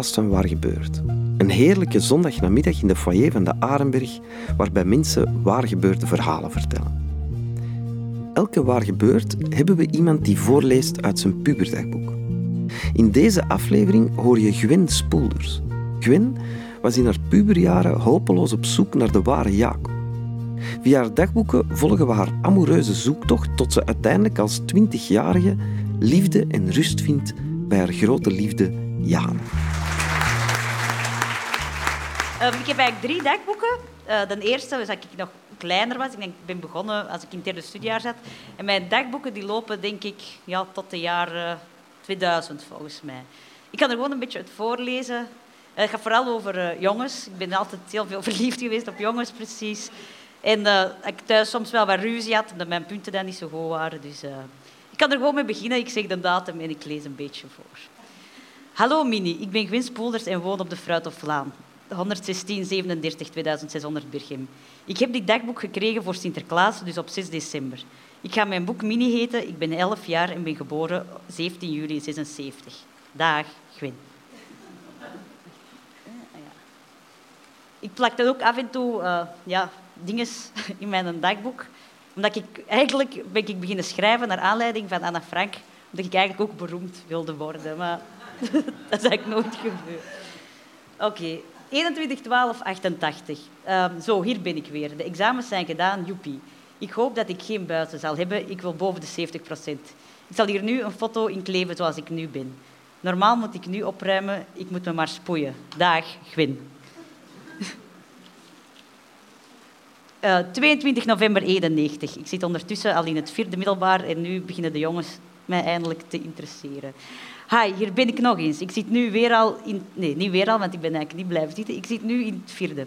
Van Waar Gebeurt. Een heerlijke zondagnamiddag in de foyer van de Arenberg, waarbij mensen waar gebeurde verhalen vertellen. Elke Waar Gebeurt hebben we iemand die voorleest uit zijn puberdagboek. In deze aflevering hoor je Gwen Spoelders. Gwen was in haar puberjaren hopeloos op zoek naar de ware Jacob. Via haar dagboeken volgen we haar amoureuze zoektocht tot ze uiteindelijk als twintigjarige liefde en rust vindt bij haar grote liefde Jaan. Um, ik heb eigenlijk drie dagboeken. Uh, de eerste was dat ik nog kleiner was. Ik, denk, ik ben begonnen als ik in het derde studiejaar zat. En mijn dagboeken die lopen, denk ik, ja, tot de jaren 2000 volgens mij. Ik kan er gewoon een beetje het voorlezen. Uh, het gaat vooral over uh, jongens. Ik ben altijd heel veel verliefd geweest op jongens, precies. En ik thuis soms wel wat ruzie had, omdat mijn punten dan niet zo goed waren. Dus ik kan er gewoon mee beginnen. Ik zeg de datum en ik lees een beetje voor. Hallo Mini, ik ben Gwyn Spoelders en woon op de Fruitoflaan. 116 37 2600 Birgem. Ik heb dit dagboek gekregen voor Sinterklaas, dus op 6 december. Ik ga mijn boek Mini heten. Ik ben 11 jaar en ben geboren 17 juli 76. Dag, Gwyn. Ik plak dat ook af en toe uh, ja, dingen in mijn dagboek omdat ik eigenlijk ben ik beginnen schrijven naar aanleiding van Anna Frank, omdat ik eigenlijk ook beroemd wilde worden. Maar dat is eigenlijk nooit gebeurd. Oké, 21, 12, 88. zo, hier ben ik weer. De examens zijn gedaan, joepie. Ik hoop dat ik geen buiten zal hebben. Ik wil boven de 70 procent. Ik zal hier nu een foto in kleven zoals ik nu ben. Normaal moet ik nu opruimen. Ik moet me maar spoeien. Dag, Gwyn. 22 eh, november 91. Ik zit ondertussen al in het vierde middelbaar en nu beginnen de jongens mij eindelijk te interesseren. Hi, hier ben ik nog eens. Ik zit nu weer al in... Nee, niet weer al, want ik ben eigenlijk niet blijven zitten. Ik zit nu in het vierde.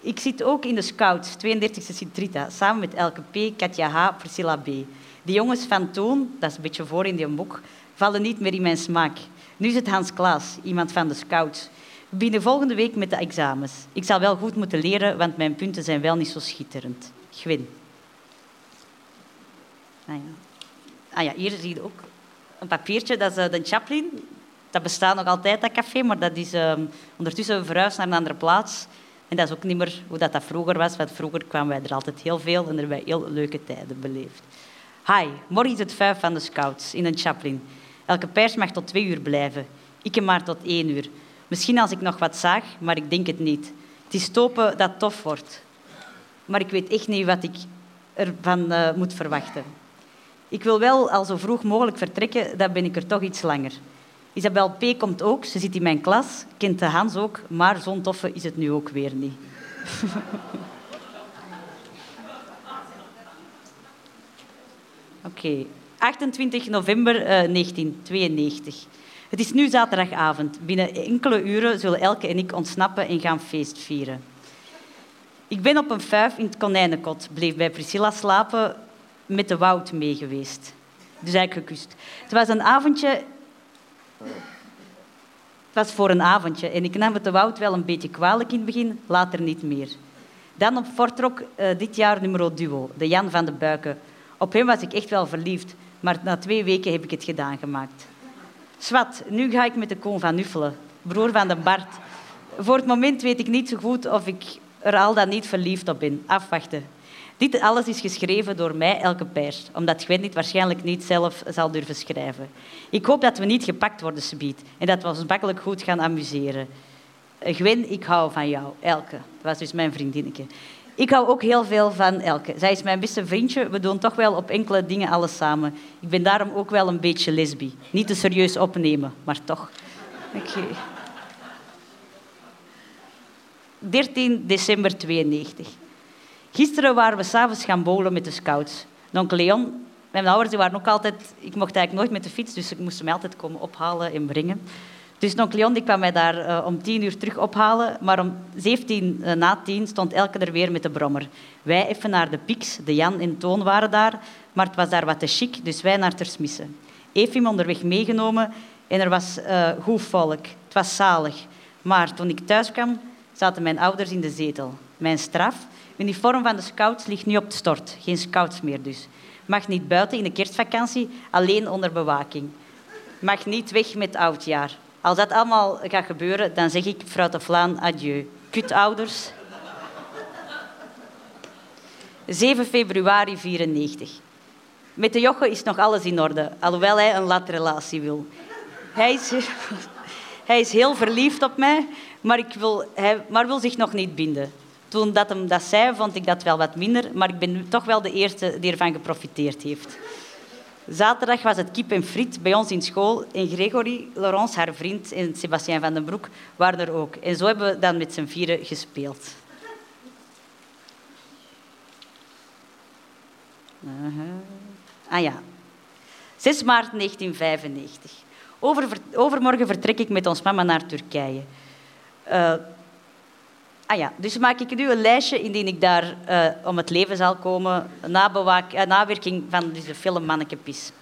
Ik zit ook in de Scouts, 32e Sint-Rita, samen met Elke P, Katja H, Priscilla B. De jongens van toen, dat is een beetje voor in die boek, vallen niet meer in mijn smaak. Nu is het Hans Klaas, iemand van de Scouts. We volgende week met de examens. Ik zal wel goed moeten leren, want mijn punten zijn wel niet zo schitterend. Gwyn. Ah. Ah ja, hier zie je ook een papiertje. Dat is uh, de Chaplin. Dat bestaat nog altijd, dat café, maar dat is uh, ondertussen verhuisd naar een andere plaats. En dat is ook niet meer hoe dat, dat vroeger was, want vroeger kwamen wij er altijd heel veel en er wij heel leuke tijden beleefd. Hi, morgen is het vijf van de scouts in een Chaplin. Elke pers mag tot twee uur blijven. Ik maar tot één uur. Misschien als ik nog wat zag, maar ik denk het niet. Het is topen dat tof wordt. Maar ik weet echt niet wat ik ervan uh, moet verwachten. Ik wil wel al zo vroeg mogelijk vertrekken, dan ben ik er toch iets langer. Isabel P. komt ook, ze zit in mijn klas, kent de Hans ook, maar zo'n toffe is het nu ook weer niet. Oké, okay. 28 november uh, 1992. Het is nu zaterdagavond. Binnen enkele uren zullen Elke en ik ontsnappen en gaan feest vieren. Ik ben op een vijf in het konijnenkot, bleef bij Priscilla slapen, met de Wout mee geweest. Dus eigenlijk gekust. Het was een avondje... Het was voor een avondje en ik nam het de Wout wel een beetje kwalijk in het begin, later niet meer. Dan op Fortrok uh, dit jaar nummer duo, de Jan van de Buiken. Op hem was ik echt wel verliefd, maar na twee weken heb ik het gedaan gemaakt. Swat, nu ga ik met de Koon van Nuffelen, broer van de Bart. Voor het moment weet ik niet zo goed of ik er al dan niet verliefd op ben. Afwachten. Dit alles is geschreven door mij elke pers, omdat Gwen dit waarschijnlijk niet zelf zal durven schrijven. Ik hoop dat we niet gepakt worden, subiet, en dat we ons makkelijk goed gaan amuseren. Gwen, ik hou van jou, Elke. Dat was dus mijn vriendinnetje. Ik hou ook heel veel van Elke. Zij is mijn beste vriendje. We doen toch wel op enkele dingen alles samen. Ik ben daarom ook wel een beetje lesbi. Niet te serieus opnemen, maar toch. Oké. 13 december 92. Gisteren waren we s'avonds gaan bowlen met de scouts. Onkel Leon, mijn ouders waren ook altijd... Ik mocht eigenlijk nooit met de fiets, dus ik moest mij altijd komen ophalen en brengen. Dus onkel Leon die kwam mij daar uh, om tien uur terug ophalen, maar om 17 uh, na tien stond Elke er weer met de brommer. Wij even naar de Pix, de Jan en Toon waren daar, maar het was daar wat te chic, dus wij naar Tersmissen. Even onderweg meegenomen en er was uh, goed volk. Het was zalig. Maar toen ik thuis kwam, zaten mijn ouders in de zetel. Mijn straf, uniform van de scouts ligt nu op de stort. Geen scouts meer dus. Mag niet buiten in de kerstvakantie, alleen onder bewaking. Mag niet weg met oudjaar. Als dat allemaal gaat gebeuren, dan zeg ik, vrouw de Vlaan, adieu. Kutouders. 7 februari 94. Met de Joche is nog alles in orde, alhoewel hij een latrelatie wil. Hij is, hij is heel verliefd op mij, maar, ik wil, hij, maar wil zich nog niet binden. Toen dat hem dat zei, vond ik dat wel wat minder, maar ik ben toch wel de eerste die ervan geprofiteerd heeft. Zaterdag was het kip en friet bij ons in school en Gregory, Laurence, haar vriend, en Sebastien van den Broek waren er ook. En zo hebben we dan met z'n vieren gespeeld. Uh Ah ja, 6 maart 1995. Over, overmorgen vertrek ik met ons mama naar Turkije. Uh, ah ja, dus maak ik nu een lijstje indien ik daar uh, om het leven zal komen. Nabewaak, uh, nawerking van dus de film Mannekepis.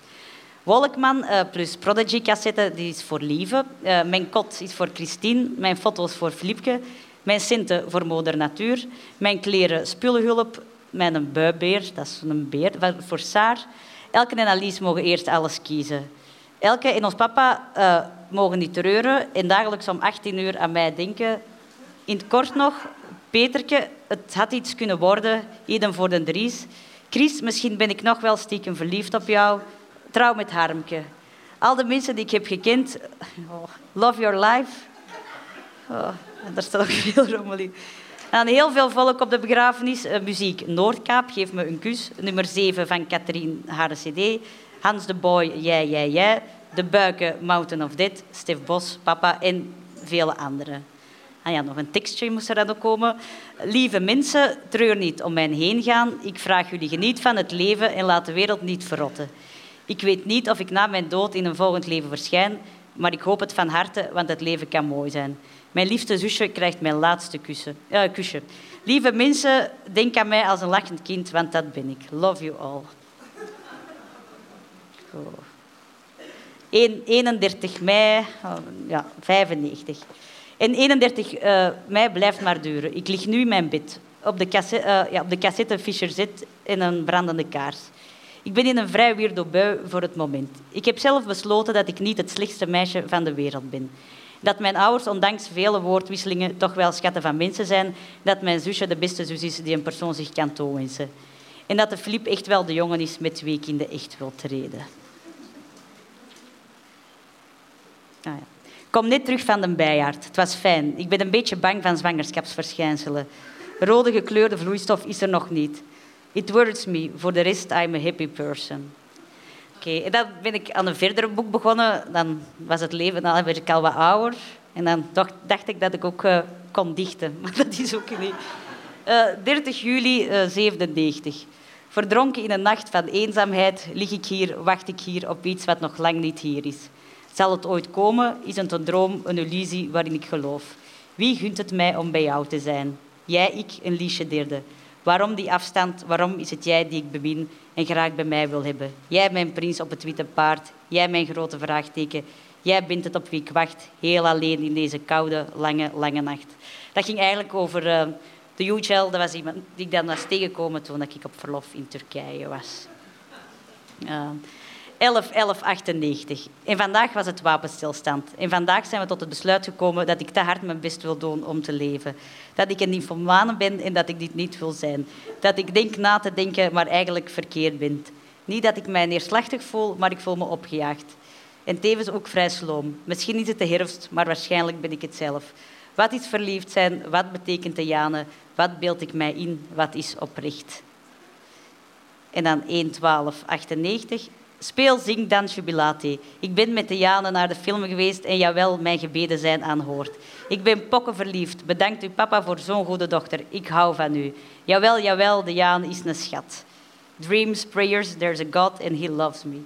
Wolkman plus Prodigy-cassette, die is voor Lieve. mijn kot is voor Christine. Mijn foto's voor Filipke. Mijn centen voor Moeder Natuur. Mijn kleren spullenhulp. Mijn buibeer, dat is een beer, voor Saar. Elke en Alice mogen eerst alles kiezen. Elke en ons papa mogen niet treuren en dagelijks om 18 uur aan mij denken. In het kort nog, Peterke, het had iets kunnen worden, Eden voor de Dries. Chris, misschien ben ik nog wel stiekem verliefd op jou. Trouw met Harmke. Al de mensen die ik heb gekend, oh, love your life. Oh, daar staat ook veel rommel in. En heel veel volk op de begrafenis. Uh, muziek Noordkaap, Geef me een kus. Nummer 7 van Katrien, haar cd. Hans de Boy, Jij, Jij, Jij. De Buiken, Mountain of Dead. Stef Bos, Papa en vele anderen. Ah ja, nog een tekstje moest er dan ook komen. Lieve mensen, treur niet om mij heen gaan. Ik vraag jullie geniet van het leven en laat de wereld niet verrotten. Ik weet niet of ik na mijn dood in een volgend leven verschijn, maar ik hoop het van harte, want het leven kan mooi zijn. Mijn liefste zusje krijgt mijn laatste uh, kusje. Lieve mensen, denk aan mij als een lachend kind, want dat ben ik. Love you all. Oh. 31 mei, oh, ja, 95. En 31 uh, eh, mei blijft maar duren. Ik lig nu in mijn bed. Op de, cassette, uh, ja, op de Fischer zit in een brandende kaars. Ik ben in een vrij weirdo bui voor het moment. Ik heb zelf besloten dat ik niet het slechtste meisje van de wereld ben. Dat mijn ouders, ondanks vele woordwisselingen, toch wel schatten van mensen zijn. Dat mijn zusje de beste zus is die een persoon zich kan toewensen. En dat de Filip echt wel de jongen is met wie ik in de echt wil treden. Ah, ja. Kom net terug van de bijaard. Het was fijn. Ik ben een beetje bang van zwangerschapsverschijnselen. Rode gekleurde vloeistof is er nog niet. It worries me. For the rest, I'm a happy person. Oké, en dan ben ik aan een verder boek begonnen. Dan was het leven, dan werd al wat ouder. En dan dacht, ik dat ik ook uh, kon dichten. Maar dat is ook niet. Uh, 30 juli uh, 97. Verdronken in een nacht van eenzaamheid lig ik hier, wacht ik hier op iets wat nog lang niet hier is. Zal het ooit komen? Is het een droom, een illusie waarin ik geloof? Wie gunt het mij om bij jou te zijn? Jij, ik, een liesje derde. Waarom die afstand? Waarom is het jij die ik bemin en graag bij mij wil hebben? Jij, mijn prins op het witte paard. Jij, mijn grote vraagteken. Jij bent het op wie ik wacht, heel alleen in deze koude, lange, lange nacht. Dat ging eigenlijk over uh, de Yücel. Dat was iemand die ik dan was tegengekomen toen ik op verlof in Turkije was. Uh, 11, 11, 98. En vandaag was het wapenstilstand. En vandaag zijn we tot het besluit gekomen dat ik te hard mijn best wil doen om te leven. Dat ik een nymphomane ben en dat ik dit niet wil zijn. Dat ik denk na te denken, maar eigenlijk verkeerd ben. Niet dat ik mij neerslachtig voel, maar ik voel me opgejaagd. En tevens ook vrij sloom. Misschien is het de herfst, maar waarschijnlijk ben ik het zelf. Wat is verliefd zijn? Wat betekent de jane? Wat beeld ik mij in? Wat is oprecht? En dan 1, 12, 98. Speel, zing, dans, jubilate. Ik ben met de Jane naar de film geweest en jawel, mijn gebeden zijn aanhoord. Ik ben pokken verliefd. Bedankt u papa voor zo'n goede dochter. Ik hou van u. Jawel, jawel, de Jaan is een schat. Dreams, prayers, there's a God and he loves me.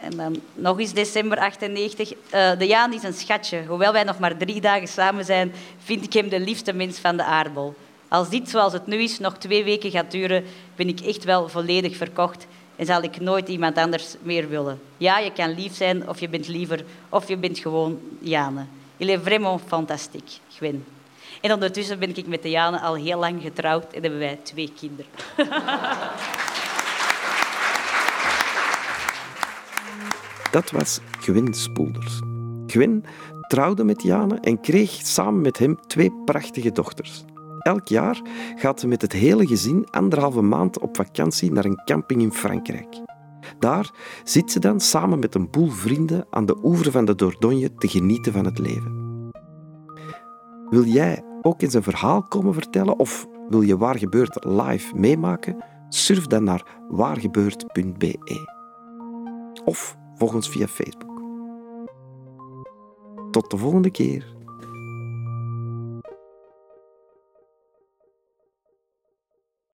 En dan nog eens december 98. Uh, eh, de Jaan is een schatje. Hoewel wij nog maar drie dagen samen zijn, vind ik hem de liefste mens van de aardbol. Als dit zoals het nu is nog twee weken gaat duren, ben ik echt wel volledig verkocht en zal ik nooit iemand anders meer willen. Ja, je kan lief zijn of je bent liever of je bent gewoon Jane. Il est vraiment fantastique, Gwen. En ondertussen ben ik met Jane al heel lang getrouwd en hebben wij twee kinderen. Dat was Gwen Spoelders. Gwen trouwde met Jane en kreeg samen met hem twee prachtige dochters. Elk jaar gaat ze met het hele gezin anderhalve maand op vakantie naar een camping in Frankrijk. Daar zit ze dan samen met een boel vrienden aan de oever van de Dordogne te genieten van het leven. Wil jij ook eens een verhaal komen vertellen of wil je Waar Gebeurt live meemaken? Surf dan naar waargebeurt.be. Of volg ons via Facebook. Tot de volgende keer.